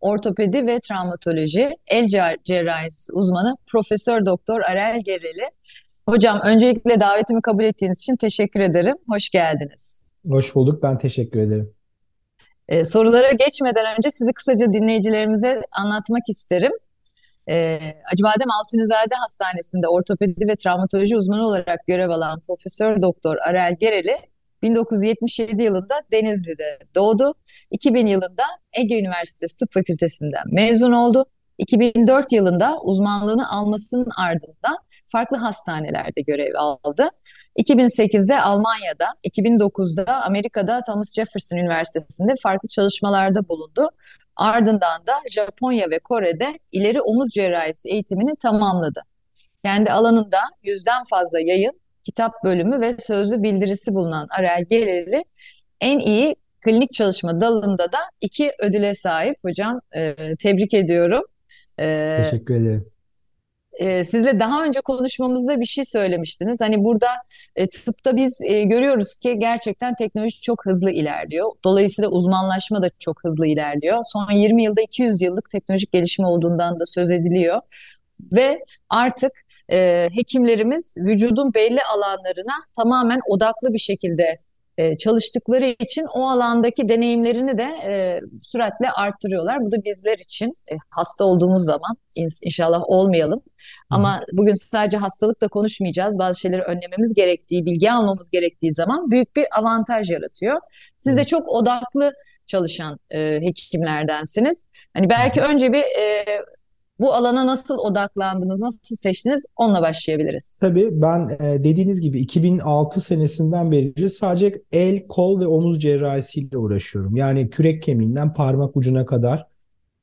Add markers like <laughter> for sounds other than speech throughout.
ortopedi ve travmatoloji el cerrahisi uzmanı Profesör Doktor Arel Gereli. Hocam öncelikle davetimi kabul ettiğiniz için teşekkür ederim. Hoş geldiniz. Hoş bulduk. Ben teşekkür ederim. Ee, sorulara geçmeden önce sizi kısaca dinleyicilerimize anlatmak isterim. Ee, Acıbadem Altunizade Hastanesi'nde ortopedi ve travmatoloji uzmanı olarak görev alan Profesör Doktor Arel Gereli 1977 yılında Denizli'de doğdu. 2000 yılında Ege Üniversitesi Tıp Fakültesinden mezun oldu. 2004 yılında uzmanlığını almasının ardından farklı hastanelerde görev aldı. 2008'de Almanya'da, 2009'da Amerika'da Thomas Jefferson Üniversitesi'nde farklı çalışmalarda bulundu. Ardından da Japonya ve Kore'de ileri omuz cerrahisi eğitimini tamamladı. Kendi alanında yüzden fazla yayın, kitap bölümü ve sözlü bildirisi bulunan Arel Geleli en iyi klinik çalışma dalında da iki ödüle sahip hocam. E, tebrik ediyorum. E, Teşekkür ederim. E, sizle daha önce konuşmamızda bir şey söylemiştiniz. Hani burada e, tıpta biz e, görüyoruz ki gerçekten teknoloji çok hızlı ilerliyor. Dolayısıyla uzmanlaşma da çok hızlı ilerliyor. Son 20 yılda 200 yıllık teknolojik gelişme olduğundan da söz ediliyor. Ve artık e, hekimlerimiz vücudun belli alanlarına tamamen odaklı bir şekilde e, çalıştıkları için o alandaki deneyimlerini de e, süratle arttırıyorlar. Bu da bizler için e, hasta olduğumuz zaman inşallah olmayalım. Ama bugün sadece hastalıkla konuşmayacağız. Bazı şeyleri önlememiz gerektiği, bilgi almamız gerektiği zaman büyük bir avantaj yaratıyor. Siz de çok odaklı çalışan e, hekimlerdensiniz. Hani belki önce bir e, bu alana nasıl odaklandınız, nasıl seçtiniz? Onunla başlayabiliriz. Tabii ben e, dediğiniz gibi 2006 senesinden beri sadece el, kol ve omuz cerrahisiyle uğraşıyorum. Yani kürek kemiğinden parmak ucuna kadar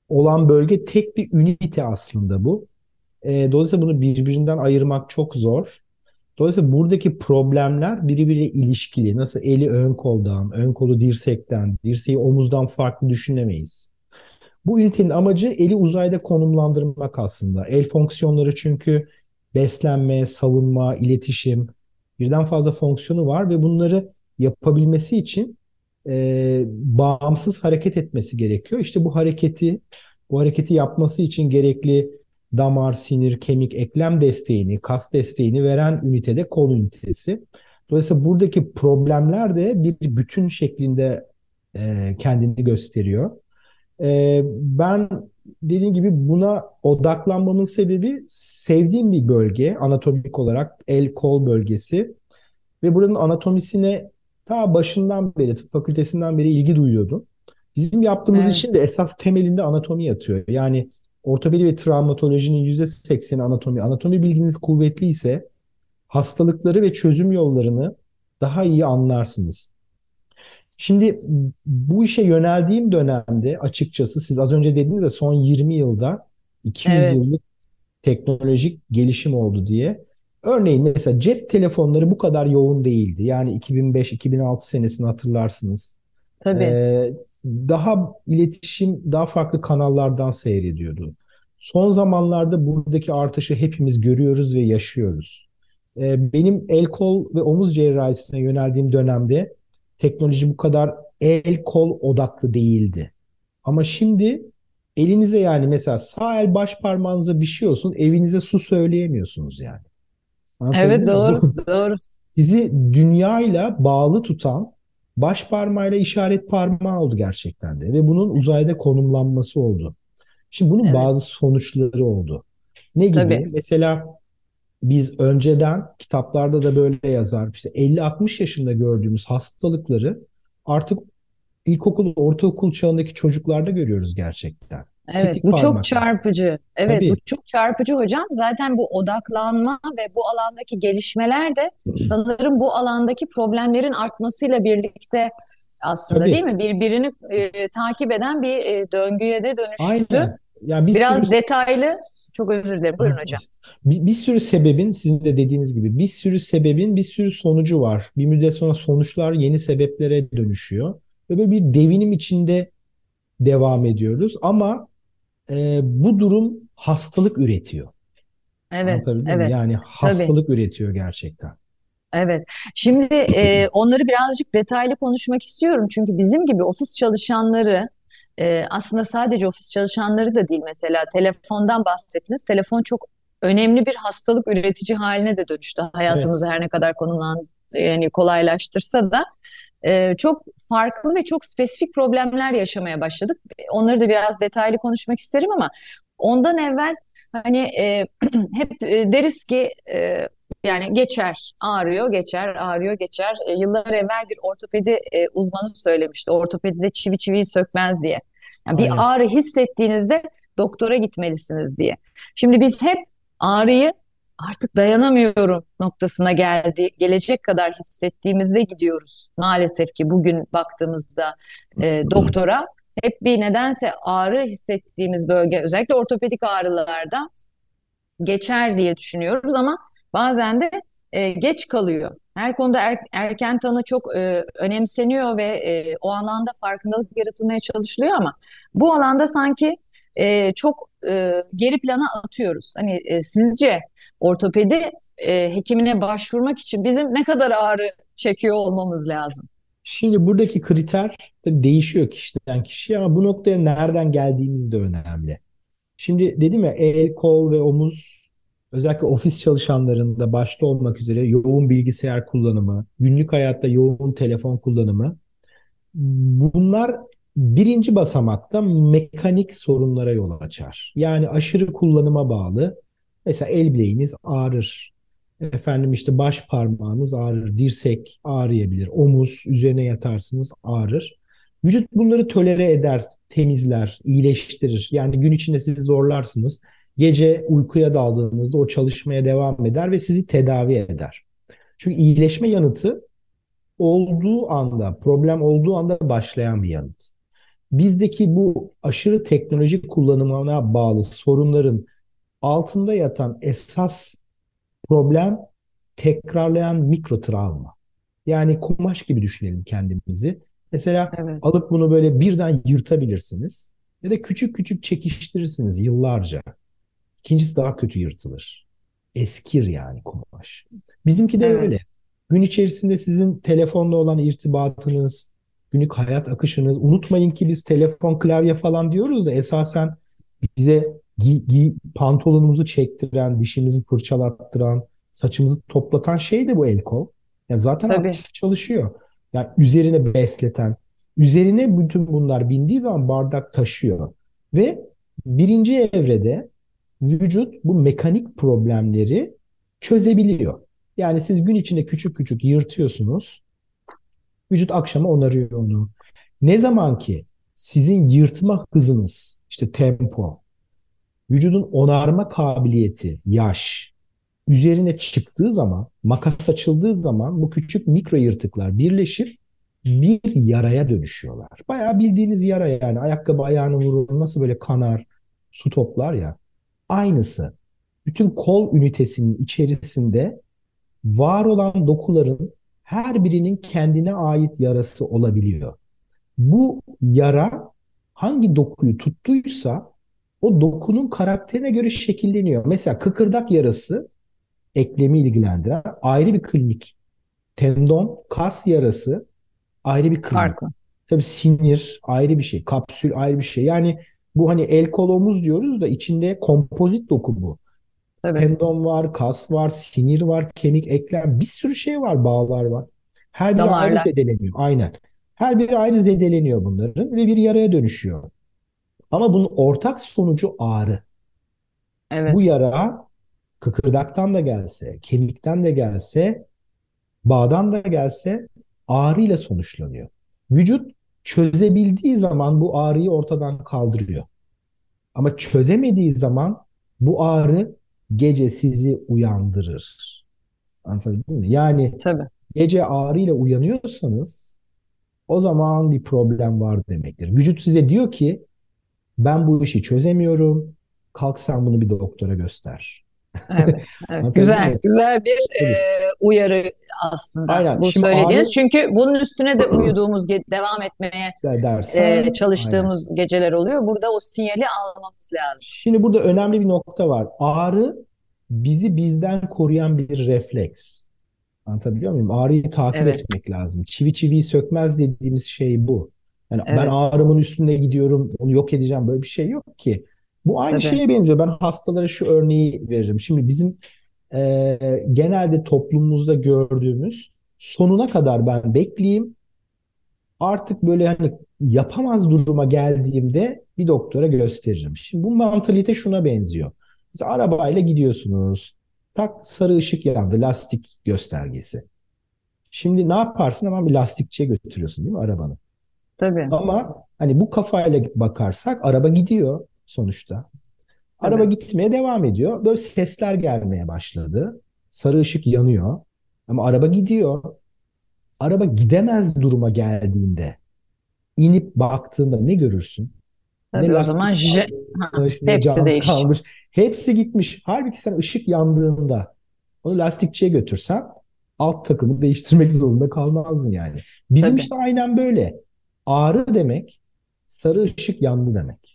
olan bölge tek bir ünite aslında bu. E, dolayısıyla bunu birbirinden ayırmak çok zor. Dolayısıyla buradaki problemler birbiriyle ilişkili. Nasıl eli ön koldan, ön kolu dirsekten, dirseği omuzdan farklı düşünemeyiz. Bu ünitenin amacı eli uzayda konumlandırmak aslında. El fonksiyonları çünkü beslenme, savunma, iletişim birden fazla fonksiyonu var ve bunları yapabilmesi için e, bağımsız hareket etmesi gerekiyor. İşte bu hareketi bu hareketi yapması için gerekli damar, sinir, kemik, eklem desteğini, kas desteğini veren ünitede kol ünitesi. Dolayısıyla buradaki problemler de bir bütün şeklinde e, kendini gösteriyor. E, ben dediğim gibi buna odaklanmamın sebebi sevdiğim bir bölge anatomik olarak el kol bölgesi ve buranın anatomisine ta başından beri tıp fakültesinden beri ilgi duyuyordum. Bizim yaptığımız evet. işin de esas temelinde anatomi yatıyor. Yani ortopedi ve travmatolojinin %80'i anatomi. Anatomi bilginiz kuvvetli ise hastalıkları ve çözüm yollarını daha iyi anlarsınız. Şimdi bu işe yöneldiğim dönemde açıkçası siz az önce dediniz de son 20 yılda 200 evet. yıllık teknolojik gelişim oldu diye. Örneğin mesela cep telefonları bu kadar yoğun değildi. Yani 2005-2006 senesini hatırlarsınız. Tabii. Ee, daha iletişim daha farklı kanallardan seyrediyordu. Son zamanlarda buradaki artışı hepimiz görüyoruz ve yaşıyoruz. Ee, benim el kol ve omuz cerrahisine yöneldiğim dönemde teknoloji bu kadar el kol odaklı değildi. Ama şimdi elinize yani mesela sağ el baş parmağınıza bir şey olsun evinize su söyleyemiyorsunuz yani. evet doğru <laughs> doğru. Sizi dünyayla bağlı tutan baş parmağıyla işaret parmağı oldu gerçekten de ve bunun uzayda konumlanması oldu. Şimdi bunun evet. bazı sonuçları oldu. Ne gibi? Tabii. Mesela biz önceden kitaplarda da böyle yazar. İşte 50-60 yaşında gördüğümüz hastalıkları artık ilkokul, ortaokul çağındaki çocuklarda görüyoruz gerçekten. Evet, Tetik bu parmaklar. çok çarpıcı. Evet, Tabii. bu çok çarpıcı hocam. Zaten bu odaklanma ve bu alandaki gelişmeler de sanırım bu alandaki problemlerin artmasıyla birlikte aslında Tabii. değil mi? Birbirini e, takip eden bir e, döngüye de dönüştü. Aynen. Yani bir sürü Biraz detaylı, çok özür dilerim. Buyurun hocam. bir, bir sürü sebebin sizin de dediğiniz gibi bir sürü sebebin bir sürü sonucu var. Bir müddet sonra sonuçlar yeni sebeplere dönüşüyor. Ve böyle bir devinim içinde devam ediyoruz. Ama e, bu durum hastalık üretiyor. Evet, mi? evet. Yani Tabii. hastalık üretiyor gerçekten. Evet. Şimdi e, <clears throat> onları birazcık detaylı konuşmak istiyorum. Çünkü bizim gibi ofis çalışanları e, aslında sadece ofis çalışanları da değil mesela telefondan bahsettiniz. Telefon çok önemli bir hastalık üretici haline de dönüştü. Evet. Hayatımızı her ne kadar konulan yani kolaylaştırsa da e, çok farklı ve çok spesifik problemler yaşamaya başladık. Onları da biraz detaylı konuşmak isterim ama ondan evvel hani e, <clears throat> hep e, deriz ki e, yani geçer, ağrıyor, geçer, ağrıyor, geçer. E, yıllar evvel bir ortopedi e, uzmanı söylemişti. Ortopedide çivi çiviyi sökmez diye. Yani bir ağrı hissettiğinizde doktora gitmelisiniz diye. Şimdi biz hep ağrıyı artık dayanamıyorum noktasına geldi, gelecek kadar hissettiğimizde gidiyoruz. Maalesef ki bugün baktığımızda e, doktora hep bir nedense ağrı hissettiğimiz bölge, özellikle ortopedik ağrılarda geçer diye düşünüyoruz ama bazen de e, geç kalıyor. Her konuda er- erken tanı çok e, önemseniyor ve e, o alanda farkındalık yaratılmaya çalışılıyor ama bu alanda sanki e, çok e, geri plana atıyoruz. Hani e, sizce ortopedi e, hekimine başvurmak için bizim ne kadar ağrı çekiyor olmamız lazım? Şimdi buradaki kriter de değişiyor kişiden kişiye ama bu noktaya nereden geldiğimiz de önemli. Şimdi dedim ya el, kol ve omuz özellikle ofis çalışanlarında başta olmak üzere yoğun bilgisayar kullanımı, günlük hayatta yoğun telefon kullanımı bunlar birinci basamakta mekanik sorunlara yol açar. Yani aşırı kullanıma bağlı. Mesela el bileğiniz ağrır. Efendim işte baş parmağınız ağrır, dirsek ağrıyabilir, omuz üzerine yatarsınız ağrır. Vücut bunları tolere eder, temizler, iyileştirir. Yani gün içinde sizi zorlarsınız. Gece uykuya daldığınızda o çalışmaya devam eder ve sizi tedavi eder. Çünkü iyileşme yanıtı olduğu anda, problem olduğu anda başlayan bir yanıt. Bizdeki bu aşırı teknolojik kullanımına bağlı sorunların altında yatan esas problem tekrarlayan mikro travma. Yani kumaş gibi düşünelim kendimizi. Mesela Evet, alıp bunu böyle birden yırtabilirsiniz ya da küçük küçük çekiştirirsiniz yıllarca. İkincisi daha kötü yırtılır. Eskir yani kumaş. Bizimki de evet, öyle. Gün içerisinde sizin telefonla olan irtibatınız, günlük hayat akışınız. Unutmayın ki biz telefon, klavye falan diyoruz da esasen bize gi, gi- pantolonumuzu çektiren, dişimizi fırçalattıran, saçımızı toplatan şey de bu el kol. Yani zaten tabii, aktif çalışıyor. Yani üzerine besleten, üzerine bütün bunlar bindiği zaman bardak taşıyor. Ve birinci evrede vücut bu mekanik problemleri çözebiliyor. Yani siz gün içinde küçük küçük yırtıyorsunuz. Vücut akşama onarıyor onu. Ne zaman ki sizin yırtma hızınız, işte tempo, vücudun onarma kabiliyeti, yaş üzerine çıktığı zaman, makas açıldığı zaman bu küçük mikro yırtıklar birleşip bir yaraya dönüşüyorlar. Bayağı bildiğiniz yara yani ayakkabı ayağını vurur nasıl böyle kanar, su toplar ya. Aynısı. Bütün kol ünitesinin içerisinde var olan dokuların her birinin kendine ait yarası olabiliyor. Bu yara hangi dokuyu tuttuysa o dokunun karakterine göre şekilleniyor. Mesela kıkırdak yarası eklemi ilgilendiren ayrı bir klinik. Tendon, kas yarası ayrı bir klinik. farklı. Tabii sinir ayrı bir şey, kapsül ayrı bir şey. Yani bu hani el kol omuz diyoruz da içinde kompozit doku bu. Tabii, Tendon var, kas var, sinir var, kemik, eklem, bir sürü şey var, bağlar var. Her biri ayrı damarlar. zedeleniyor. Aynen. Her biri ayrı zedeleniyor bunların ve bir yaraya dönüşüyor. Ama bunun ortak sonucu ağrı. Bu Evet, yara kıkırdaktan da gelse, kemikten de gelse, bağdan da gelse ağrıyla sonuçlanıyor. Vücut çözebildiği zaman bu ağrıyı ortadan kaldırıyor. Ama çözemediği zaman bu ağrı gece sizi uyandırır. Anlatabildim mi? Yani tabii. gece ağrıyla uyanıyorsanız o zaman bir problem var demektir. Vücut size diyor ki Ben bu işi çözemiyorum. Kalk sen bunu bir doktora göster. Evet, evet. <laughs> Güzel, güzel bir e, uyarı aslında Aynen. bu Şimdi söylediğiniz. ağrı Çünkü bunun üstüne de <clears throat> uyuduğumuz, devam etmeye dersen e, çalıştığımız aynen. geceler oluyor. Burada o sinyali almamız lazım. Şimdi burada önemli bir nokta var. Ağrı bizi bizden koruyan bir refleks. Anlatabiliyor muyum? Ağrıyı takip evet. etmek lazım. Çivi çiviyi sökmez dediğimiz şey bu. Yani evet. ben ağrımın üstünde gidiyorum, onu yok edeceğim böyle bir şey yok ki. Bu aynı Tabii. şeye benziyor. Ben hastalara şu örneği veririm. Şimdi bizim e, genelde toplumumuzda gördüğümüz sonuna kadar ben bekleyeyim. Artık böyle hani yapamaz duruma geldiğimde bir doktora gösteririm. Şimdi bu mantalite şuna benziyor. Mesela arabayla gidiyorsunuz. Tak sarı ışık yandı. Lastik göstergesi. Şimdi ne yaparsın? Hemen bir lastikçiye götürüyorsun değil mi arabanı? Tabii. Ama hani bu kafayla bakarsak araba gidiyor sonuçta. Araba evet. gitmeye devam ediyor. Böyle sesler gelmeye başladı. Sarı ışık yanıyor. Ama araba gidiyor. Araba gidemez duruma geldiğinde inip baktığında ne görürsün? Tabii ne o zaman je... ha, hepsi değiş. Kalmış. Hepsi gitmiş. Halbuki sen ışık yandığında onu lastikçiye götürsen alt takımı değiştirmek zorunda kalmazdın yani. Bizim Tabii. işte aynen böyle. Ağrı demek sarı ışık yandı demek.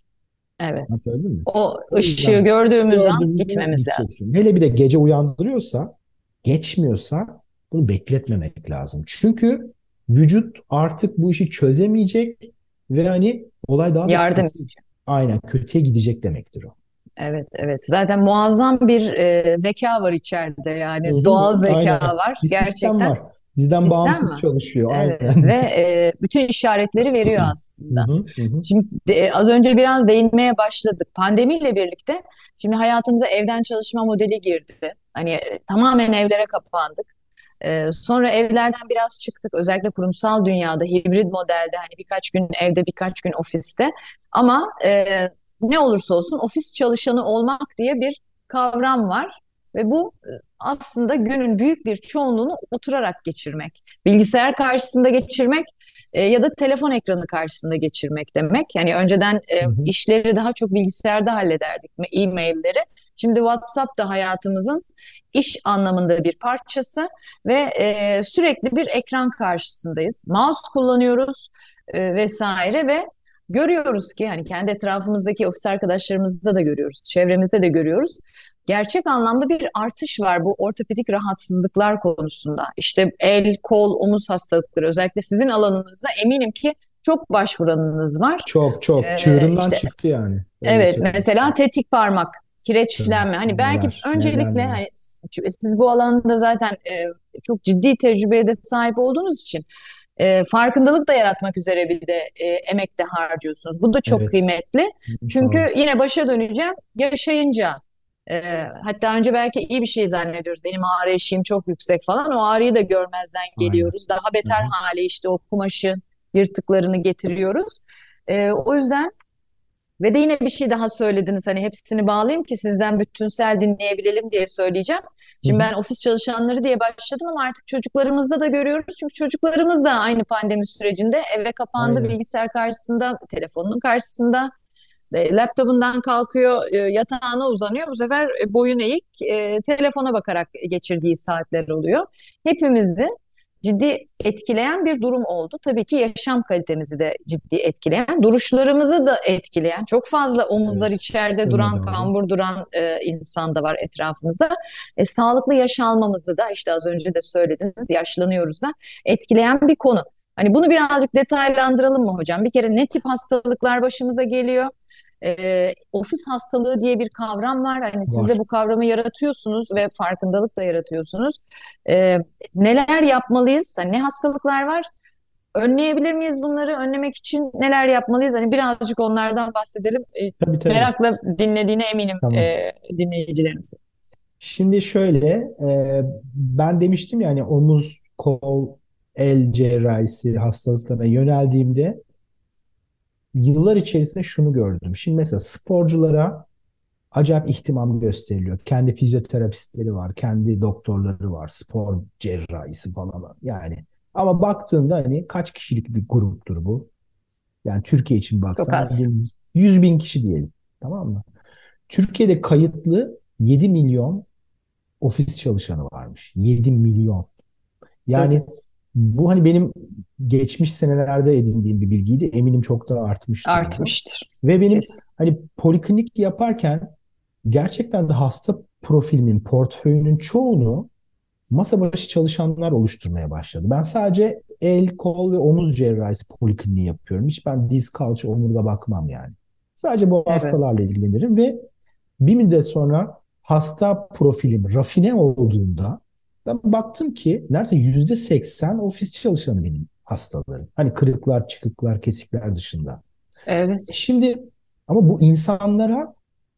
Evet. mi? O ışığı yani, gördüğümüz an gitmemiz lazım. Hele bir de gece uyandırıyorsa, geçmiyorsa bunu bekletmemek lazım. Çünkü vücut artık bu işi çözemeyecek ve hani olay daha da yardım kötü, istiyor. Aynen kötüye gidecek demektir o. Evet, evet. Zaten muazzam bir e, zeka var içeride yani. Hı-hı, Doğal zeka aynen. var. Bir Gerçekten. Var. Bizden Bizden bağımsız mi? çalışıyor. Evet. Aynen. Ve e, bütün işaretleri veriyor aslında. Hı hı. Şimdi de, az önce biraz değinmeye başladık. Pandemiyle birlikte şimdi hayatımıza evden çalışma modeli girdi. Hani e, tamamen evlere kapandık. E, sonra evlerden biraz çıktık. Özellikle kurumsal dünyada, hibrit modelde hani birkaç gün evde, birkaç gün ofiste. Ama e, ne olursa olsun ofis çalışanı olmak diye bir kavram var. Ve bu e, aslında günün büyük bir çoğunluğunu oturarak geçirmek. Bilgisayar karşısında geçirmek e, ya da telefon ekranı karşısında geçirmek demek. Yani önceden e, hı hı. işleri daha çok bilgisayarda hallederdik, e-mailleri. Şimdi WhatsApp da hayatımızın iş anlamında bir parçası ve e, sürekli bir ekran karşısındayız. Mouse kullanıyoruz e, vesaire ve görüyoruz ki hani kendi etrafımızdaki ofis arkadaşlarımızda da görüyoruz, çevremizde de görüyoruz gerçek anlamda bir artış var bu ortopedik rahatsızlıklar konusunda. İşte el, kol, omuz hastalıkları özellikle sizin alanınızda eminim ki çok başvuranınız var. Çok çok ee, çığırından işte, çıktı yani. Öyle evet söyleyeyim. mesela tetik parmak, kireçlenme. Hani belki neler, öncelikle neler, hani, siz bu alanda zaten e, çok ciddi tecrübeye de sahip olduğunuz için e, farkındalık da yaratmak üzere bir de e, emek de harcıyorsunuz. Bu da çok evet. kıymetli. Çünkü yine başa döneceğim. Yaşayınca e, hatta önce belki iyi bir şey zannediyoruz. Benim ağrı eşiğim çok yüksek falan. O ağrıyı da görmezden geliyoruz. Aynen. Daha beter Hı-hı. hali işte o kumaşın yırtıklarını getiriyoruz. E, o yüzden ve de yine bir şey daha söylediniz. Hani hepsini bağlayayım ki sizden bütünsel dinleyebilelim diye söyleyeceğim. Şimdi ben ofis çalışanları diye başladım ama artık çocuklarımızda da görüyoruz. Çünkü çocuklarımız da aynı pandemi sürecinde eve kapandı, Aynen. bilgisayar karşısında, telefonun karşısında e, laptopundan kalkıyor, e, yatağına uzanıyor. Bu sefer e, boyun eğik, telefona bakarak geçirdiği saatler oluyor. Hepimizi ciddi etkileyen bir durum oldu. Tabii ki yaşam kalitemizi de ciddi etkileyen, duruşlarımızı da etkileyen, çok fazla omuzlar evet. içeride duran, evet. kambur duran e, insan da var etrafımızda. E, sağlıklı yaş almamızı da işte az önce de söylediniz, yaşlanıyoruz da etkileyen bir konu. Hani bunu birazcık detaylandıralım mı hocam? Bir kere ne tip hastalıklar başımıza geliyor? E, ofis hastalığı diye bir kavram var. Hani siz de bu kavramı yaratıyorsunuz ve farkındalık da yaratıyorsunuz. E, neler yapmalıyız? Hani ne hastalıklar var? Önleyebilir miyiz bunları? Önlemek için neler yapmalıyız? Hani birazcık onlardan bahsedelim. Tabii, tabii. Merakla dinlediğine eminim tamam. e, dinleyicilerimizin. Şimdi şöyle, e, ben demiştim yani omuz, kol, el cerrahisi hastalıklarına yöneldiğimde yıllar içerisinde şunu gördüm. Şimdi mesela sporculara acayip ihtimam gösteriliyor. Kendi fizyoterapistleri var, kendi doktorları var, spor cerrahisi falan var. Yani ama baktığında hani kaç kişilik bir gruptur bu? Yani Türkiye için baksan az. 100 bin kişi diyelim. Tamam mı? Türkiye'de kayıtlı 7 milyon ofis çalışanı varmış. 7 milyon. Yani Tabii. Bu hani benim geçmiş senelerde edindiğim bir bilgiydi. Eminim çok daha artmıştır bu. Artmıştır. Ve benim Kesin. hani poliklinik yaparken gerçekten de hasta profilimin, portföyünün çoğunu masa başı çalışanlar oluşturmaya başladı. Ben sadece el, kol ve omuz cerrahisi polikliniği yapıyorum. Hiç ben diz, kalça, omurga bakmam yani. Sadece bu Evet. hastalarla ilgilenirim ve bir müddet sonra hasta profilim rafine olduğunda ben baktım ki neredeyse yüzde seksen ofis çalışanı benim hastalarım. Hani kırıklar, çıkıklar, kesikler dışında. Evet. Şimdi ama bu insanlara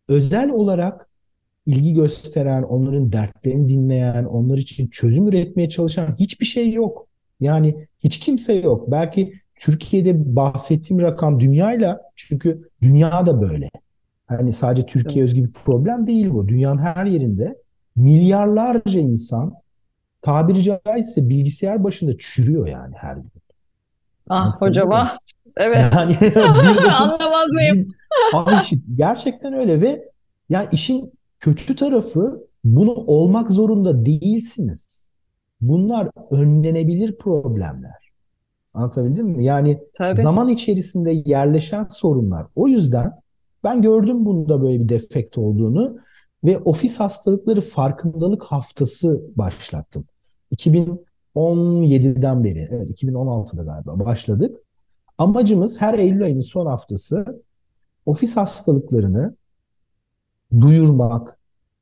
özel olarak ilgi gösteren, onların dertlerini dinleyen, onlar için çözüm üretmeye çalışan hiçbir şey yok. Yani hiç kimse yok. Belki Türkiye'de bahsettiğim rakam dünyayla çünkü dünya da böyle. Hani sadece Türkiye özgü bir problem değil bu. Dünyanın her yerinde milyarlarca insan tabiri caizse bilgisayar başında çürüyor yani her gün. Ah Anlatabildim hocam mi? ah. Evet. <laughs> Yani <laughs> bir bakın Anlamaz mıyım? işi gerçekten öyle ve yani işin kötü tarafı bunu olmak zorunda değilsiniz. Bunlar önlenebilir problemler. Anlatabildim mi? Yani Tabii. zaman içerisinde yerleşen sorunlar. O yüzden ben gördüm bunda böyle bir defekt olduğunu ve ofis hastalıkları farkındalık haftası başlattım. 2017'den beri, evet 2016'da galiba başladık. Amacımız her Eylül ayının son haftası ofis hastalıklarını duyurmak,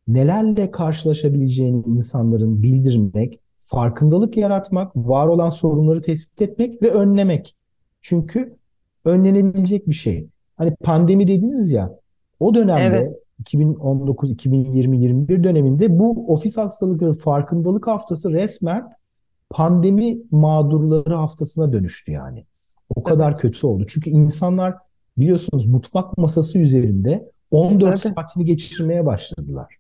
nelerle karşılaşabileceğini insanların bildirmek, farkındalık yaratmak, var olan sorunları tespit etmek ve önlemek. Çünkü önlenebilecek bir şey. Hani pandemi dediniz ya, o dönemde Evet. 2019, 2020, 21 döneminde bu ofis hastalıkları farkındalık haftası resmen pandemi mağdurları haftasına dönüştü yani. O kadar Evet. kötü oldu. Çünkü insanlar biliyorsunuz mutfak masası üzerinde 14 Tabii. saatini geçirmeye başladılar.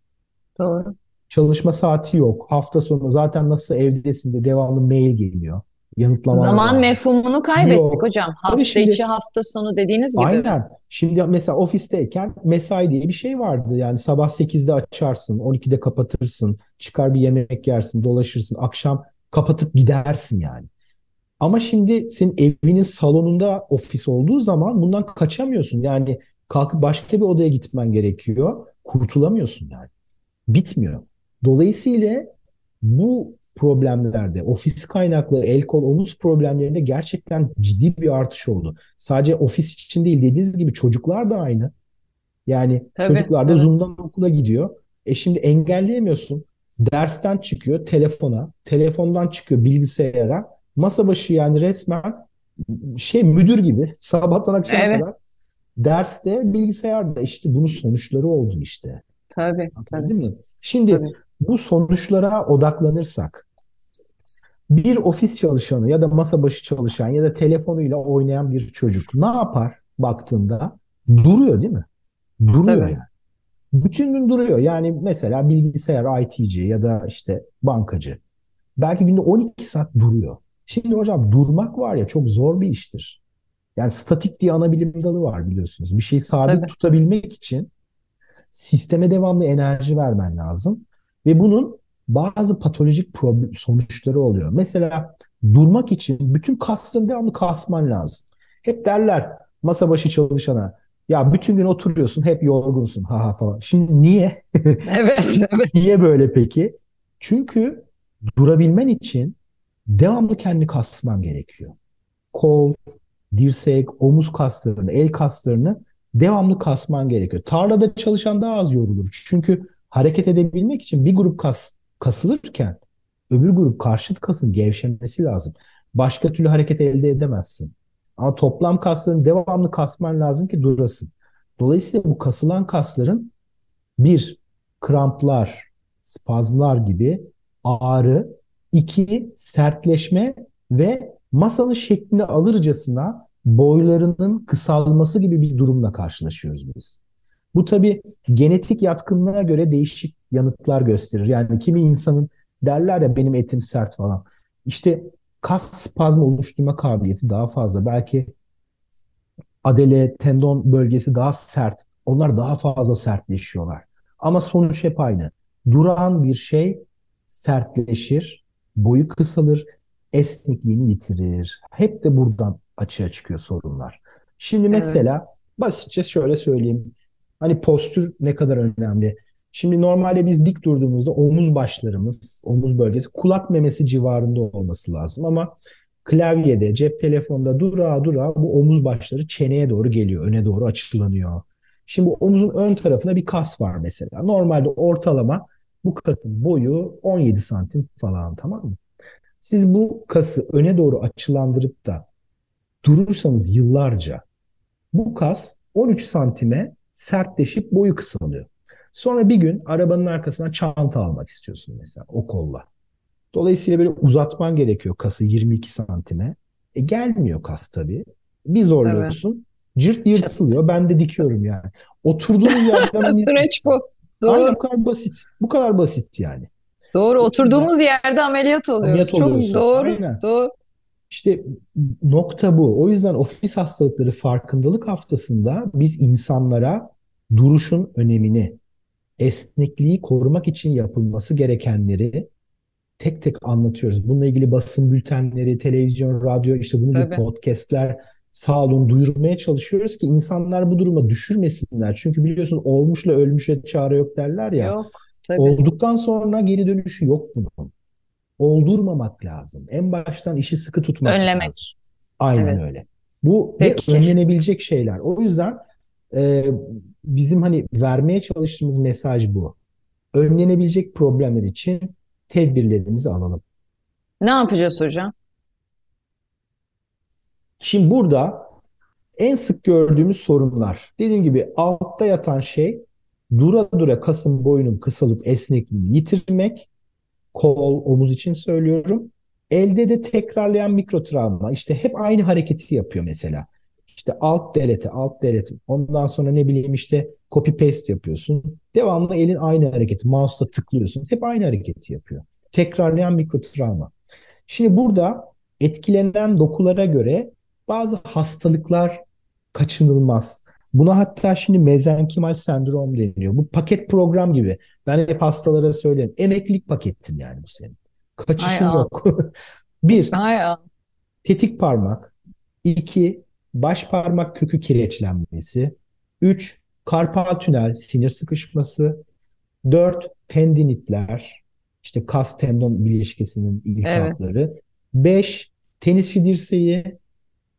Doğru. Çalışma saati yok. Hafta sonu zaten nasıl evdesin de devamlı mail geliyor. Yanıtlaman Zaman lazım. mefhumunu kaybettik Yok. hocam. Hafta Tabii şimdi içi, hafta sonu dediğiniz gibi. aynen. Şimdi mesela ofisteyken mesai diye bir şey vardı. Yani sabah 8'de açarsın, 12'de kapatırsın, çıkar bir yemek yersin, dolaşırsın, akşam kapatıp gidersin yani. Ama şimdi senin evinin salonunda ofis olduğu zaman bundan kaçamıyorsun. Yani kalkıp başka bir odaya gitmen gerekiyor. Kurtulamıyorsun yani. Bitmiyor. Dolayısıyla bu problemlerde ofis kaynaklı el kol omuz problemlerinde gerçekten ciddi bir artış oldu. Sadece ofis için değil dediğiniz gibi çocuklar da aynı. Yani Tabii, çocuklar da tabii. Zoom'dan okula gidiyor. E şimdi engelleyemiyorsun. Dersten çıkıyor telefona, telefondan çıkıyor bilgisayara. Masa başı yani resmen şey müdür gibi sabahtan akşama Evet. kadar derste bilgisayarda işte bunun sonuçları oldu işte. Tabii, tabii, Anlatabildim mi? Şimdi tabii. Bu sonuçlara odaklanırsak bir ofis çalışanı ya da masa başı çalışan ya da telefonuyla oynayan bir çocuk ne yapar baktığında? Duruyor değil mi? Duruyor Tabii. yani. Bütün gün duruyor. Yani mesela bilgisayar IT'ci ya da işte bankacı. Belki günde 12 saat duruyor. Şimdi hocam durmak var ya çok zor bir iştir. Yani statik diye ana bilim dalı var biliyorsunuz. Bir şeyi sabit Tabii. tutabilmek için sisteme devamlı enerji vermen lazım. Ve bunun bazı patolojik problem, sonuçları oluyor. Mesela durmak için bütün kaslarını devamlı kasman lazım. Hep derler masa başı çalışana ya bütün gün oturuyorsun hep yorgunsun ha ha falan. Şimdi niye? <laughs> Evet, evet. Niye böyle peki? Çünkü durabilmen için devamlı kendi kasman gerekiyor. Kol, dirsek, omuz kaslarını, el kaslarını devamlı kasman gerekiyor. Tarlada çalışan daha az yorulur. Çünkü hareket edebilmek için bir grup kas kasılırken öbür grup karşıt kasın gevşemesi lazım. Başka türlü hareket elde edemezsin. Ama toplam kasların devamlı kasman lazım ki durasın. Dolayısıyla bu kasılan kasların bir, kramplar, spazmlar gibi ağrı, iki, sertleşme ve masanın şeklini alırcasına boylarının kısalması gibi bir durumla karşılaşıyoruz biz. Bu tabii genetik yatkınlığa göre değişik yanıtlar gösterir. Yani kimi insanın derler ya benim etim sert falan. İşte kas spazmı oluşturma kabiliyeti daha fazla. Belki adele, tendon bölgesi daha sert. Onlar daha fazla sertleşiyorlar. Ama sonuç hep aynı. Duran bir şey sertleşir, boyu kısalır, esnekliğini yitirir. Hep de buradan açığa çıkıyor sorunlar. Şimdi mesela evet. basitçe şöyle söyleyeyim. Hani postür ne kadar önemli. Şimdi normalde biz dik durduğumuzda omuz başlarımız, omuz bölgesi kulak memesi civarında olması lazım ama klavyede, cep telefonunda dura dura bu omuz başları çeneye doğru geliyor, öne doğru açılanıyor. Şimdi omuzun ön tarafına bir kas var mesela. Normalde ortalama bu kasın boyu 17 santim falan tamam mı? Siz bu kası öne doğru açılandırıp da durursanız yıllarca bu kas 13 santime sertleşip boyu kısalıyor. Sonra bir gün arabanın arkasına çanta almak istiyorsun mesela o kolla. Dolayısıyla böyle uzatman gerekiyor kası 22 santime. E gelmiyor kas tabii. Bir zorluyorsun. Evet. Cırt yırtılıyor. Ben de dikiyorum yani. Oturduğunuz <laughs> yerden... Süreç bu. Doğru. Aynen bu kadar basit. Bu kadar basit yani. Doğru. Oturduğumuz yerde ameliyat oluyoruz. Ameliyat Çok doğru. Aynen. Doğru. İşte nokta bu. O yüzden ofis hastalıkları farkındalık haftasında biz insanlara duruşun önemini, esnekliği korumak için yapılması gerekenleri tek tek anlatıyoruz. Bununla ilgili basın bültenleri, televizyon, radyo, işte bunun gibi podcastler sağ olun duyurmaya çalışıyoruz ki insanlar bu duruma düşürmesinler. Çünkü biliyorsun olmuşla ölmüşe çare yok derler ya. Yok. Tabii. Olduktan sonra geri dönüşü yok bunun. Oldurmamak lazım. En baştan işi sıkı tutmak Önlemek. lazım. Aynen evet. öyle. Bu Peki. önlenebilecek şeyler. O yüzden e, bizim hani vermeye çalıştığımız mesaj bu. Önlenebilecek problemler için tedbirlerimizi alalım. Ne yapacağız hocam? Şimdi burada en sık gördüğümüz sorunlar. Dediğim gibi altta yatan şey dura dura kasın boyunun kısalıp esnekliğini yitirmek. Kol, omuz için söylüyorum. Elde de tekrarlayan mikro travma. İşte hep aynı hareketi yapıyor mesela. İşte alt delete, alt delete. Ondan sonra ne bileyim işte copy paste yapıyorsun. Devamlı elin aynı hareketi. Mouse'la tıklıyorsun. Hep aynı hareketi yapıyor. Tekrarlayan mikro travma. Şimdi burada etkilenen dokulara göre bazı hastalıklar kaçınılmaz. Buna hatta şimdi mezenkimal sendrom deniyor. Bu paket program gibi. Ben hep hastalara söylerim. Emeklilik paketin yani bu senin. Kaçışın Ay yok. <laughs> Bir, Ay tetik parmak. iki baş parmak kökü kireçlenmesi. Üç, karpal tünel sinir sıkışması. Dört, tendinitler. işte kas tendon bileşkesinin iltihapları. Evet. Beş, tenisçi dirseği.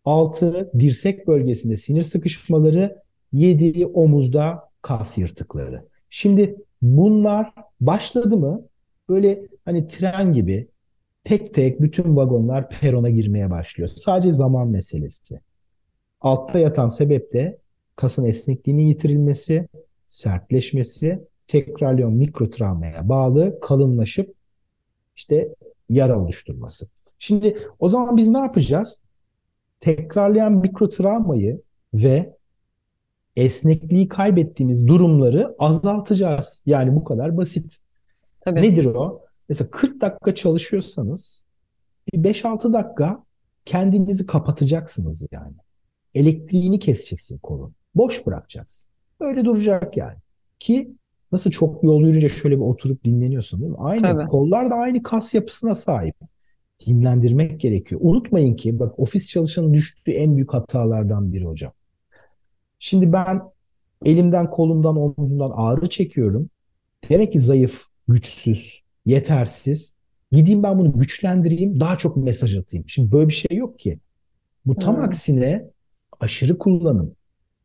6 dirsek bölgesinde sinir sıkışmaları, 7 omuzda kas yırtıkları. Şimdi bunlar başladı mı böyle hani tren gibi tek tek bütün vagonlar perona girmeye başlıyor. Sadece zaman meselesi. Altta yatan sebep de kasın esnekliğinin yitirilmesi, sertleşmesi, tekrarlayan mikrotravmaya bağlı kalınlaşıp işte yara oluşturması. Şimdi o zaman biz ne yapacağız? Tekrarlayan mikrotravmayı ve esnekliği kaybettiğimiz durumları azaltacağız. Yani bu kadar basit. Tabii. Nedir o? Mesela 40 dakika çalışıyorsanız bir 5-6 dakika kendinizi kapatacaksınız yani. Elektriğini keseceksin kolun. Boş bırakacaksın. Öyle duracak yani. Ki nasıl çok yol yürüyünce şöyle bir oturup dinleniyorsun değil mi? Aynı. Tabii. Kollar da aynı kas yapısına sahip dinlendirmek gerekiyor. Unutmayın ki bak ofis çalışanın düştüğü en büyük hatalardan biri hocam. Şimdi ben elimden, kolumdan, omzumdan ağrı çekiyorum. Demek ki zayıf, güçsüz, yetersiz. Gideyim ben bunu güçlendireyim, daha çok mesaj atayım. Şimdi böyle bir şey yok ki. Bu tam hmm. aksine aşırı kullanım.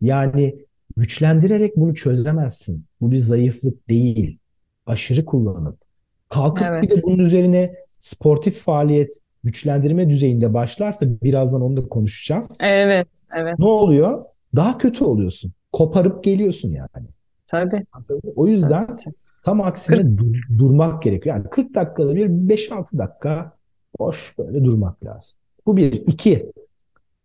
Yani güçlendirerek bunu çözemezsin. Bu bir zayıflık değil. Aşırı kullanım. Kalkıp evet. bir de bunun üzerine sportif faaliyet güçlendirme düzeyinde başlarsa birazdan onu da konuşacağız. Evet, evet. Ne oluyor? Daha kötü oluyorsun. Koparıp geliyorsun yani. Tabii. O yüzden Tabii. tam aksine dur, durmak gerekiyor. Yani 40 dakikada bir 5-6 dakika boş böyle durmak lazım. Bu bir. iki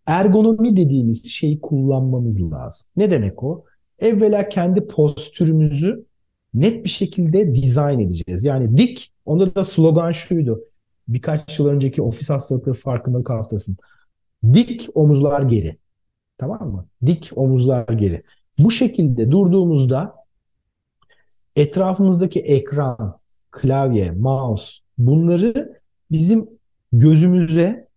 ergonomi dediğimiz şeyi kullanmamız lazım. Ne demek o? Evvela kendi postürümüzü net bir şekilde dizayn edeceğiz. Yani dik, onda da slogan şuydu. Birkaç yıl önceki ofis hastalıkları farkındalık haftasının. Dik omuzlar geri. Tamam mı? Dik omuzlar geri. Bu şekilde durduğumuzda etrafımızdaki ekran, klavye, mouse bunları bizim gözümüze,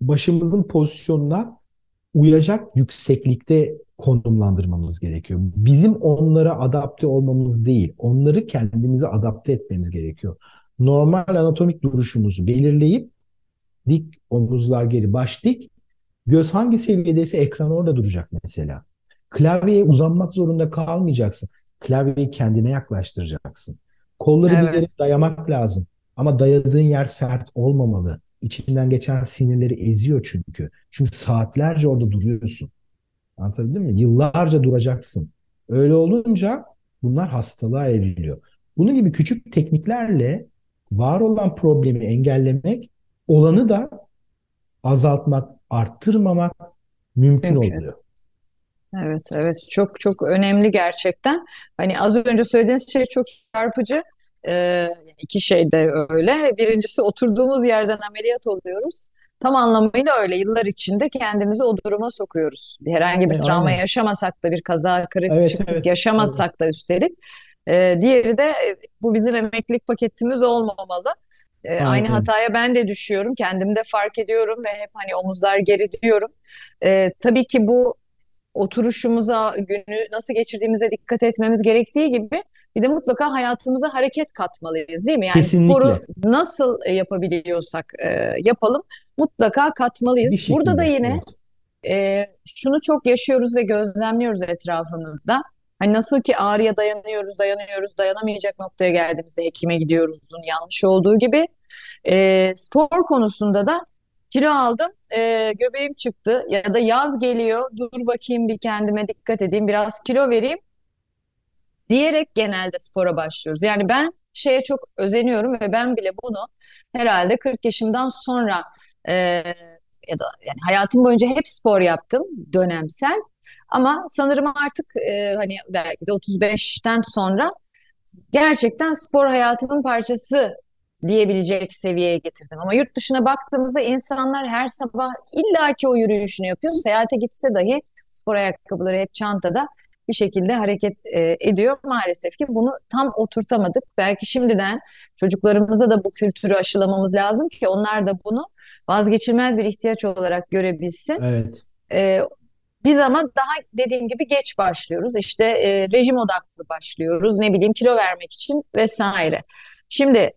başımızın pozisyonuna uyacak yükseklikte konumlandırmamız gerekiyor. Bizim onlara adapte olmamız değil, onları kendimize adapte etmemiz gerekiyor. Normal anatomik duruşumuzu belirleyip dik omuzlar geri, baş dik, göz hangi seviyedeyse ekran orada duracak mesela. Klavyeye uzanmak zorunda kalmayacaksın. Klavyeyi kendine yaklaştıracaksın. Kolları evet. bir yere dayamak lazım. Ama dayadığın yer sert olmamalı. İçinden geçen sinirleri eziyor çünkü. Çünkü saatlerce orada duruyorsun. Anlatabildim mi? Yıllarca duracaksın. Öyle olunca bunlar hastalığa evriliyor. Bunun gibi küçük tekniklerle var olan problemi engellemek, olanı da azaltmak, arttırmamak mümkün, mümkün. oluyor. Evet, evet. Çok çok önemli gerçekten. Hani az önce söylediğiniz şey çok çarpıcı. Ee, iki şey de öyle. Birincisi oturduğumuz yerden ameliyat oluyoruz. Tam anlamıyla öyle. Yıllar içinde kendimizi o duruma sokuyoruz. Herhangi bir travma Aynen. yaşamasak da bir kaza, kırık, evet, evet, yaşamazsak evet. da üstelik. Ee, diğeri de bu bizim emeklilik paketimiz olmamalı. Ee, aynı hataya ben de düşüyorum. Kendimde fark ediyorum ve hep hani omuzlar geri diyorum. Ee, tabii ki bu oturuşumuza, günü nasıl geçirdiğimize dikkat etmemiz gerektiği gibi bir de mutlaka hayatımıza hareket katmalıyız değil mi? Yani Kesinlikle. sporu nasıl e, yapabiliyorsak e, yapalım mutlaka katmalıyız. Burada da yine e, şunu çok yaşıyoruz ve gözlemliyoruz etrafımızda. Hani nasıl ki ağrıya dayanıyoruz, dayanıyoruz, dayanamayacak noktaya geldiğimizde hekime gidiyoruzun yanlış olduğu gibi e, spor konusunda da Kilo aldım, e, göbeğim çıktı ya da yaz geliyor, dur bakayım bir kendime dikkat edeyim, biraz kilo vereyim diyerek genelde spora başlıyoruz. Yani ben şeye çok özeniyorum ve ben bile bunu herhalde 40 yaşımdan sonra e, ya da yani hayatım boyunca hep spor yaptım dönemsel. Ama sanırım artık e, hani belki de 35'ten sonra gerçekten spor hayatımın parçası diyebilecek seviyeye getirdim. Ama yurt dışına baktığımızda insanlar her sabah illaki o yürüyüşünü yapıyor. Seyahate gitse dahi spor ayakkabıları hep çantada bir şekilde hareket e, ediyor. Maalesef ki bunu tam oturtamadık. Belki şimdiden çocuklarımıza da bu kültürü aşılamamız lazım ki onlar da bunu vazgeçilmez bir ihtiyaç olarak görebilsin. Evet. E, biz ama daha dediğim gibi geç başlıyoruz. İşte e, rejim odaklı başlıyoruz. Ne bileyim kilo vermek için vesaire. Şimdi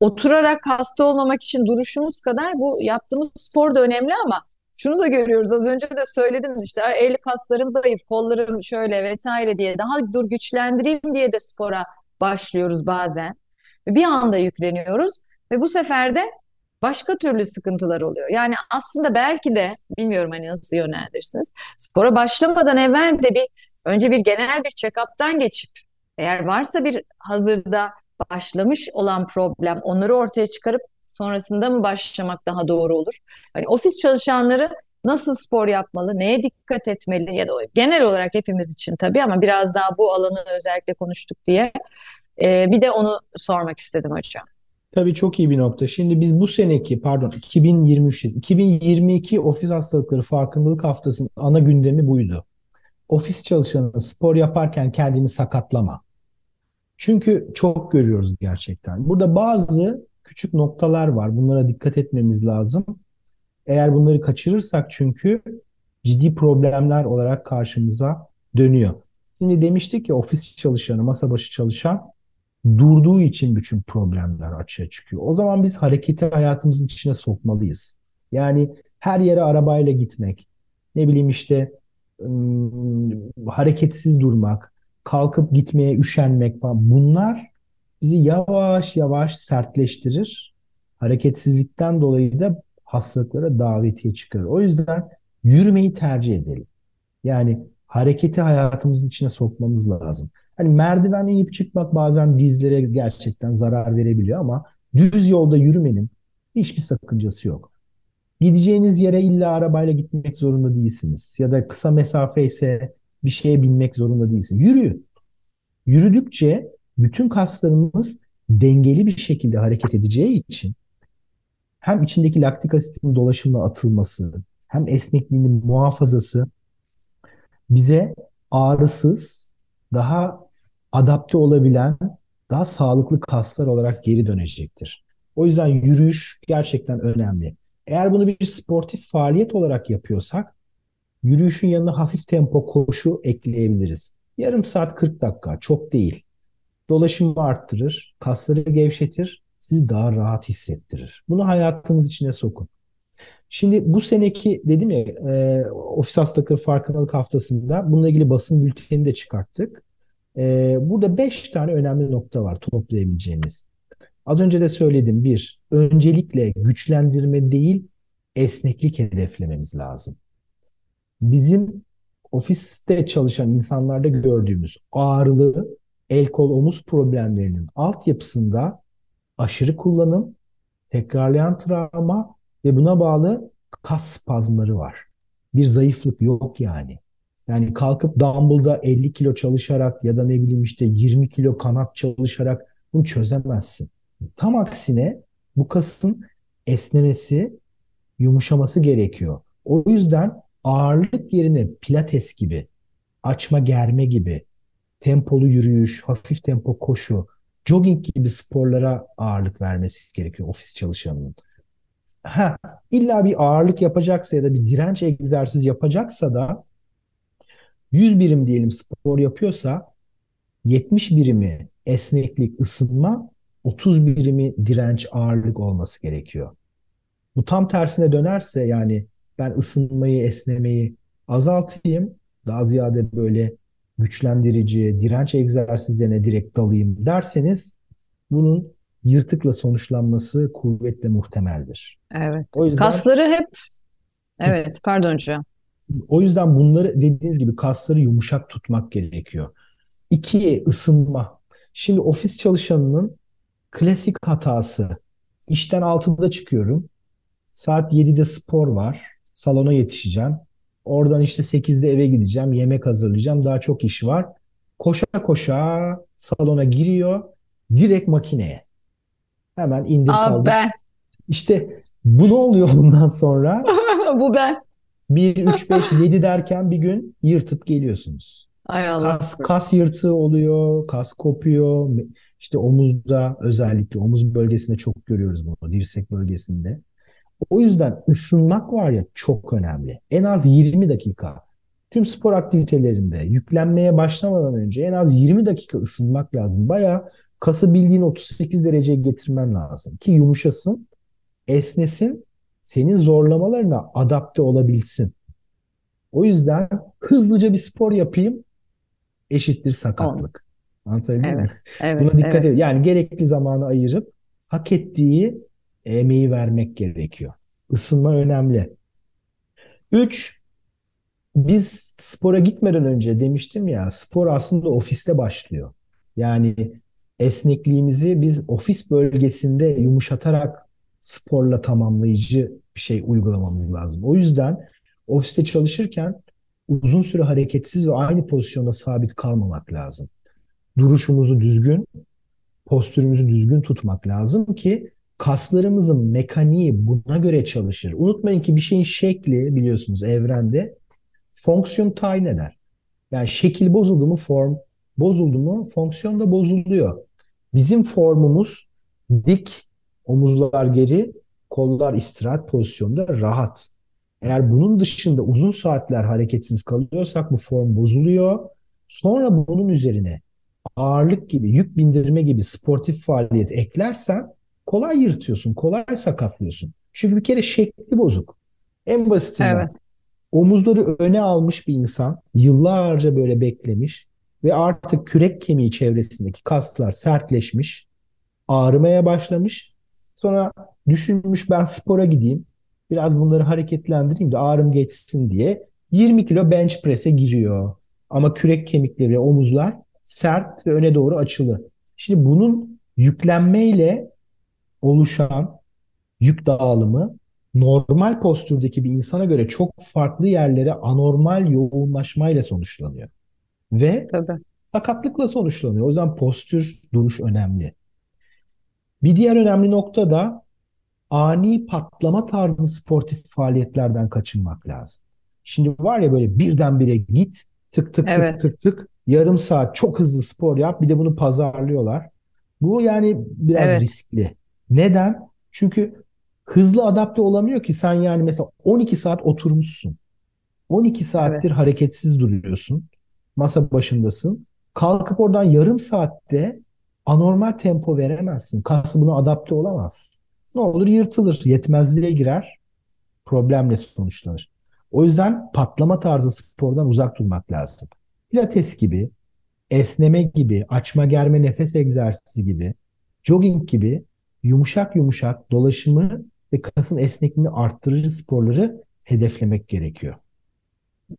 oturarak hasta olmamak için duruşumuz kadar bu yaptığımız spor da önemli ama şunu da görüyoruz az önce de söylediniz işte el kaslarım zayıf, kollarım şöyle vesaire diye daha dur güçlendireyim diye de spora başlıyoruz bazen. Bir anda yükleniyoruz ve bu sefer de başka türlü sıkıntılar oluyor. Yani aslında belki de bilmiyorum hani nasıl yönlendirirsiniz. Spora başlamadan evvel de bir önce bir genel bir check-up'tan geçip eğer varsa bir hazırda başlamış olan problem onları ortaya çıkarıp sonrasında mı başlamak daha doğru olur? Hani ofis çalışanları nasıl spor yapmalı, neye dikkat etmeli ya da genel olarak hepimiz için tabii ama biraz daha bu alanı özellikle konuştuk diye ee, bir de onu sormak istedim hocam. Tabii çok iyi bir nokta. Şimdi biz bu seneki pardon 2023 2022 ofis hastalıkları farkındalık haftasının ana gündemi buydu. Ofis çalışanı spor yaparken kendini sakatlama. Çünkü çok görüyoruz gerçekten. Burada bazı küçük noktalar var. Bunlara dikkat etmemiz lazım. Eğer bunları kaçırırsak çünkü ciddi problemler olarak karşımıza dönüyor. Şimdi demiştik ki ofis çalışanı, masa başı çalışan durduğu için bütün problemler açığa çıkıyor. O zaman biz hareketi hayatımızın içine sokmalıyız. Yani her yere arabayla gitmek, ne bileyim işte ım, hareketsiz durmak, kalkıp gitmeye üşenmek falan bunlar bizi yavaş yavaş sertleştirir. Hareketsizlikten dolayı da hastalıklara davetiye çıkarır. O yüzden yürümeyi tercih edelim. Yani hareketi hayatımızın içine sokmamız lazım. Hani merdiven inip çıkmak bazen dizlere gerçekten zarar verebiliyor ama düz yolda yürümenin hiçbir sakıncası yok. Gideceğiniz yere illa arabayla gitmek zorunda değilsiniz. Ya da kısa mesafe ise bir şeye binmek zorunda değilsin. Yürü. Yürüdükçe bütün kaslarımız dengeli bir şekilde hareket edeceği için hem içindeki laktik asitin dolaşımına atılması hem esnekliğinin muhafazası bize ağrısız, daha adapte olabilen, daha sağlıklı kaslar olarak geri dönecektir. O yüzden yürüyüş gerçekten önemli. Eğer bunu bir sportif faaliyet olarak yapıyorsak, yürüyüşün yanına hafif tempo koşu ekleyebiliriz. Yarım saat 40 dakika çok değil. Dolaşımı arttırır, kasları gevşetir, sizi daha rahat hissettirir. Bunu hayatınız içine sokun. Şimdi bu seneki dedim ya e, ofis hastalıkları farkındalık haftasında bununla ilgili basın bülteni de çıkarttık. E, burada beş tane önemli nokta var toplayabileceğimiz. Az önce de söyledim. Bir, öncelikle güçlendirme değil esneklik hedeflememiz lazım. Bizim ofiste çalışan insanlarda gördüğümüz ağrılı el kol omuz problemlerinin altyapısında aşırı kullanım, tekrarlayan travma ve buna bağlı kas spazmları var. Bir zayıflık yok yani. Yani kalkıp dumbbell'da 50 kilo çalışarak ya da ne bileyim işte 20 kilo kanat çalışarak bunu çözemezsin. Tam aksine bu kasın esnemesi, yumuşaması gerekiyor. O yüzden ağırlık yerine pilates gibi, açma germe gibi, tempolu yürüyüş, hafif tempo koşu, jogging gibi sporlara ağırlık vermesi gerekiyor ofis çalışanının. Ha, illa bir ağırlık yapacaksa ya da bir direnç egzersiz yapacaksa da 100 birim diyelim spor yapıyorsa 70 birimi esneklik, ısınma, 30 birimi direnç, ağırlık olması gerekiyor. Bu tam tersine dönerse yani ben ısınmayı, esnemeyi azaltayım, daha ziyade böyle güçlendirici, direnç egzersizlerine direkt dalayım derseniz bunun yırtıkla sonuçlanması kuvvetle muhtemeldir. Evet. O yüzden kasları hep Evet, pardon hocam. O yüzden bunları dediğiniz gibi kasları yumuşak tutmak gerekiyor. İki, ısınma. Şimdi ofis çalışanının klasik hatası. İşten 6'da çıkıyorum. Saat 7'de spor var. Salona yetişeceğim. Oradan işte 8'de eve gideceğim. Yemek hazırlayacağım. Daha çok iş var. Koşa koşa salona giriyor. Direkt makineye. Hemen indir Aa, kaldır. ben. İşte bu ne oluyor bundan sonra? <laughs> Bu ben. 1, 3, 5, 7 derken bir gün yırtıp geliyorsunuz. Ay Allah. Kas, kas yırtığı oluyor, kas kopuyor. İşte omuzda özellikle omuz bölgesinde çok görüyoruz bunu, dirsek bölgesinde. O yüzden ısınmak var ya çok önemli. En az 20 dakika. Tüm spor aktivitelerinde yüklenmeye başlamadan önce en az 20 dakika ısınmak lazım. Baya kası bildiğin 38 dereceye getirmen lazım ki yumuşasın, esnesin, senin zorlamalarına adapte olabilsin. O yüzden hızlıca bir spor yapayım eşittir sakatlık. Anlatabildim Evet, mi? evet, Buna dikkat evet. edin. Yani gerekli zamanı ayırıp hak ettiği emeği vermek gerekiyor. Isınma önemli. Üç, biz spora gitmeden önce demiştim ya spor aslında ofiste başlıyor. Yani esnekliğimizi biz ofis bölgesinde yumuşatarak sporla tamamlayıcı bir şey uygulamamız lazım. O yüzden ofiste çalışırken uzun süre hareketsiz ve aynı pozisyonda sabit kalmamak lazım. Duruşumuzu düzgün, postürümüzü düzgün tutmak lazım ki kaslarımızın mekaniği buna göre çalışır. Unutmayın ki bir şeyin şekli biliyorsunuz evrende fonksiyon tayin eder. Yani şekil bozuldu mu form bozuldu mu fonksiyon da bozuluyor. Bizim formumuz dik, omuzlar geri, kollar istirahat pozisyonda rahat. Eğer bunun dışında uzun saatler hareketsiz kalıyorsak bu form bozuluyor. Sonra bunun üzerine ağırlık gibi, yük bindirme gibi sportif faaliyet eklersen kolay yırtıyorsun, kolay sakatlıyorsun. Çünkü bir kere şekli bozuk. En basitinden Evet. omuzları öne almış bir insan yıllarca böyle beklemiş ve artık kürek kemiği çevresindeki kaslar sertleşmiş, ağrımaya başlamış. Sonra düşünmüş ben spora gideyim, biraz bunları hareketlendireyim de ağrım geçsin diye 20 kilo bench press'e giriyor. Ama kürek kemikleri, omuzlar sert ve öne doğru açılı. Şimdi bunun yüklenmeyle oluşan yük dağılımı normal postürdeki bir insana göre çok farklı yerlere anormal yoğunlaşmayla sonuçlanıyor. Ve Tabii. sakatlıkla sonuçlanıyor. O yüzden postür, duruş önemli. Bir diğer önemli nokta da ani patlama tarzı sportif faaliyetlerden kaçınmak lazım. Şimdi var ya böyle birdenbire git tık tık Evet. tık tık tık yarım saat çok hızlı spor yap bir de bunu pazarlıyorlar. Bu yani biraz Evet. riskli. Neden? Çünkü hızlı adapte olamıyor ki sen yani mesela 12 saat oturmuşsun. 12 saattir Evet. hareketsiz duruyorsun. Masa başındasın. Kalkıp oradan yarım saatte anormal tempo veremezsin. Kas buna adapte olamaz. Ne olur yırtılır, yetmezliğe girer, problemle sonuçlanır. O yüzden patlama tarzı spordan uzak durmak lazım. Pilates gibi, esneme gibi, açma germe nefes egzersizi gibi, jogging gibi yumuşak yumuşak dolaşımı ve kasın esnekliğini arttırıcı sporları hedeflemek gerekiyor.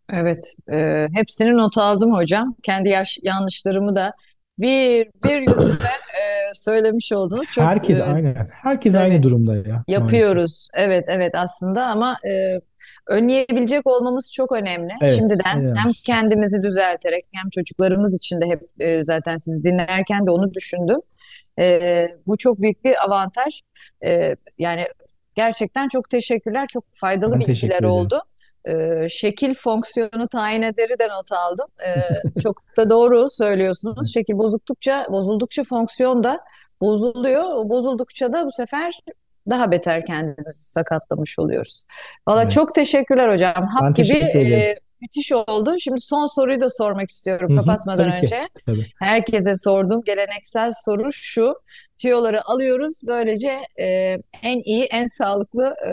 Evet, e, hepsini not aldım hocam. Kendi yaş, yanlışlarımı da bir bir <coughs> yüzünden e, söylemiş oldunuz. Çok Herkes e, aynen. Herkes tabii. aynı durumda ya maalesef. yapıyoruz. Evet, evet aslında ama e, önleyebilecek olmamız çok önemli. Evet, Şimdiden en hem kendimizi düzelterek hem çocuklarımız için de hep e, zaten sizi dinlerken de onu düşündüm. E, bu çok büyük bir avantaj. E, yani gerçekten çok teşekkürler. Çok faydalı Ben bilgiler oldu. E, şekil fonksiyonu tayin ederi de not aldım. E, <laughs> çok da doğru söylüyorsunuz. Şekil bozuldukça, bozuldukça fonksiyon da bozuluyor. Bozuldukça da bu sefer daha beter kendimizi sakatlamış oluyoruz. Valla Evet. çok teşekkürler hocam. Hap Ben gibi e, müthiş oldu. Şimdi son soruyu da sormak istiyorum Hı hı, kapatmadan tabii ki. önce. Tabii. Herkese sordum. Geleneksel soru şu. Tüyoları alıyoruz. Böylece e, en iyi, en sağlıklı e,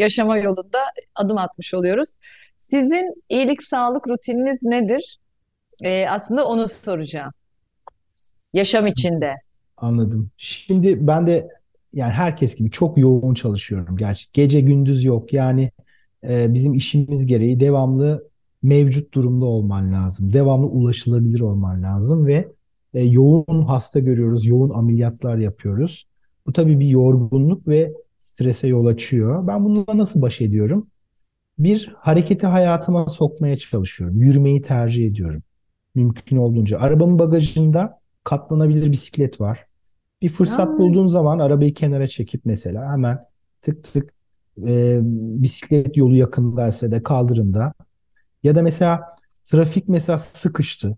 yaşama yolunda adım atmış oluyoruz. Sizin iyilik sağlık rutininiz nedir? E, aslında onu soracağım. Yaşam içinde. Anladım. Şimdi ben de yani herkes gibi çok yoğun çalışıyorum. Gerçi gece gündüz yok. Yani e, bizim işimiz gereği devamlı mevcut durumda olman lazım. Devamlı ulaşılabilir olman lazım ve e, yoğun hasta görüyoruz, yoğun ameliyatlar yapıyoruz. Bu tabii bir yorgunluk ve strese yol açıyor. Ben bununla nasıl baş ediyorum? Bir, hareketi hayatıma sokmaya çalışıyorum. Yürümeyi tercih ediyorum. Mümkün olduğunca. Arabamın bagajında katlanabilir bisiklet var. Bir fırsat Aa. bulduğum zaman arabayı kenara çekip mesela hemen tık tık e, bisiklet yolu yakındaysa da kaldırımda ya da mesela trafik mesela sıkıştı.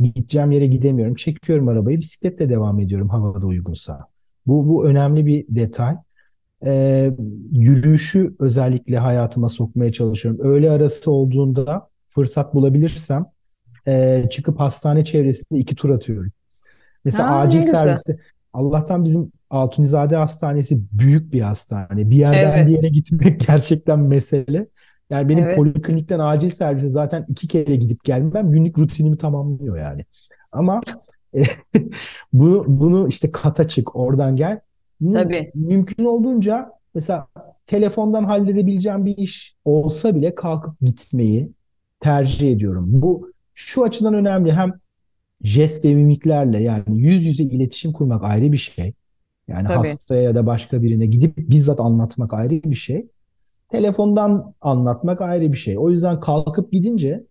Gideceğim yere gidemiyorum. Çekiyorum arabayı bisikletle devam ediyorum havada uygunsa. Bu, bu önemli bir detay. Ee, yürüyüşü özellikle hayatıma sokmaya çalışıyorum. Öğle arası olduğunda fırsat bulabilirsem e, çıkıp hastane çevresinde iki tur atıyorum. Mesela ne acil serviste Allah'tan bizim Altunizade Hastanesi büyük bir hastane. Bir yerden Evet. bir yere gitmek <laughs> gerçekten mesele. Yani benim Evet. poliklinikten acil servise zaten iki kere gidip gelmem günlük rutinimi tamamlıyor yani. Ama e, <laughs> bu bunu işte kata çık, oradan gel. Bunu Tabii. mümkün olduğunca mesela telefondan halledebileceğim bir iş olsa bile kalkıp gitmeyi tercih ediyorum. Bu şu açıdan önemli. Hem jest ve mimiklerle yani yüz yüze iletişim kurmak ayrı bir şey. Yani Tabii. hastaya ya da başka birine gidip bizzat anlatmak ayrı bir şey. Telefondan anlatmak ayrı bir şey. O yüzden kalkıp gidince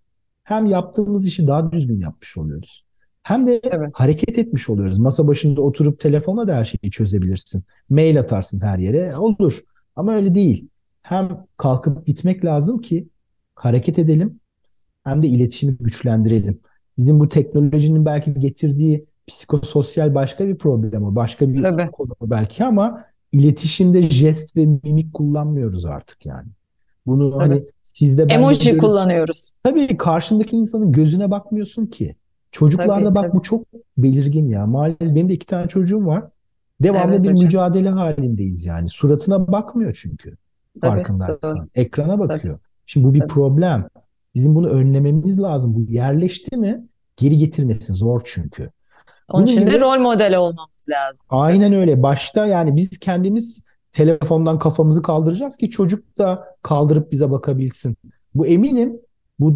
hem yaptığımız işi daha düzgün yapmış oluyoruz. Hem de Tabii. hareket etmiş oluyoruz. Masa başında oturup telefonla da her şeyi çözebilirsin. Mail atarsın her yere. Olur. Ama öyle değil. Hem kalkıp gitmek lazım ki hareket edelim hem de iletişimi güçlendirelim. Bizim bu teknolojinin belki getirdiği psikososyal başka bir problem o. Başka bir Tabii. konu belki ama iletişimde jest ve mimik kullanmıyoruz artık yani. Bunu Tabii. hani sizde bende Emoji böyle- kullanıyoruz. Tabii karşındaki insanın gözüne bakmıyorsun ki. Çocuklarda Tabii, bak tabii. bu çok belirgin ya. Maalesef benim de iki tane çocuğum var. Devamlı Evet bir hocam. mücadele halindeyiz yani. Suratına bakmıyor çünkü. Tabii, Farkındaysan. Ekrana bakıyor. Şimdi bu bir Tabii. problem. Bizim bunu önlememiz lazım. Bu yerleşti mi geri getirmesi zor çünkü. Onun Bunun için de rol model olmamız lazım. Aynen öyle. Başta yani biz kendimiz telefondan kafamızı kaldıracağız ki çocuk da kaldırıp bize bakabilsin. Bu eminim bu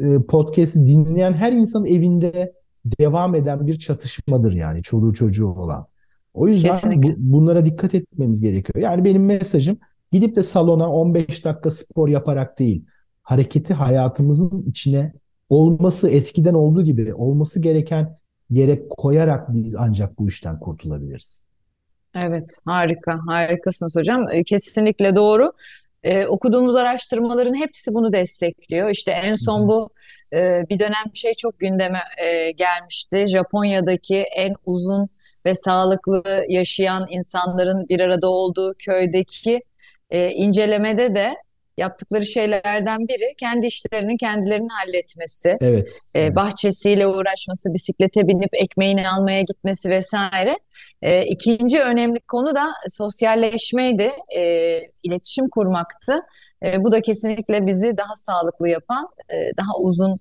e, podcast'i dinleyen her insanın evinde devam eden bir çatışmadır yani çoluğu çocuğu olan. O yüzden Kesinlikle. bu- bunlara dikkat etmemiz gerekiyor. Yani benim mesajım gidip de salona 15 dakika spor yaparak değil, hareketi hayatımızın içine olması eskiden olduğu gibi olması gereken yere koyarak biz ancak bu işten kurtulabiliriz. Evet, harika, harikasınız hocam. E, Kesinlikle doğru. E, okuduğumuz araştırmaların hepsi bunu destekliyor. İşte en son bu e, bir dönem şey çok gündeme e, gelmişti. Japonya'daki en uzun ve sağlıklı yaşayan insanların bir arada olduğu köydeki e, incelemede de yaptıkları şeylerden biri kendi işlerini kendilerinin halletmesi Evet, e, evet. bahçesiyle uğraşması, bisiklete binip ekmeğini almaya gitmesi vesaire. E, ikinci önemli konu da sosyalleşmeydi, e, iletişim kurmaktı. E, bu da kesinlikle bizi daha sağlıklı yapan, e, daha uzun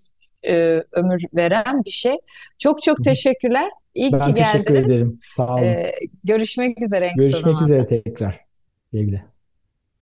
e, ömür veren bir şey. Çok çok teşekkürler. İyi ki Ben teşekkür geldiniz. ederim. Sağ olun. E, görüşmek üzere Görüşmek üzere tekrar. Güle.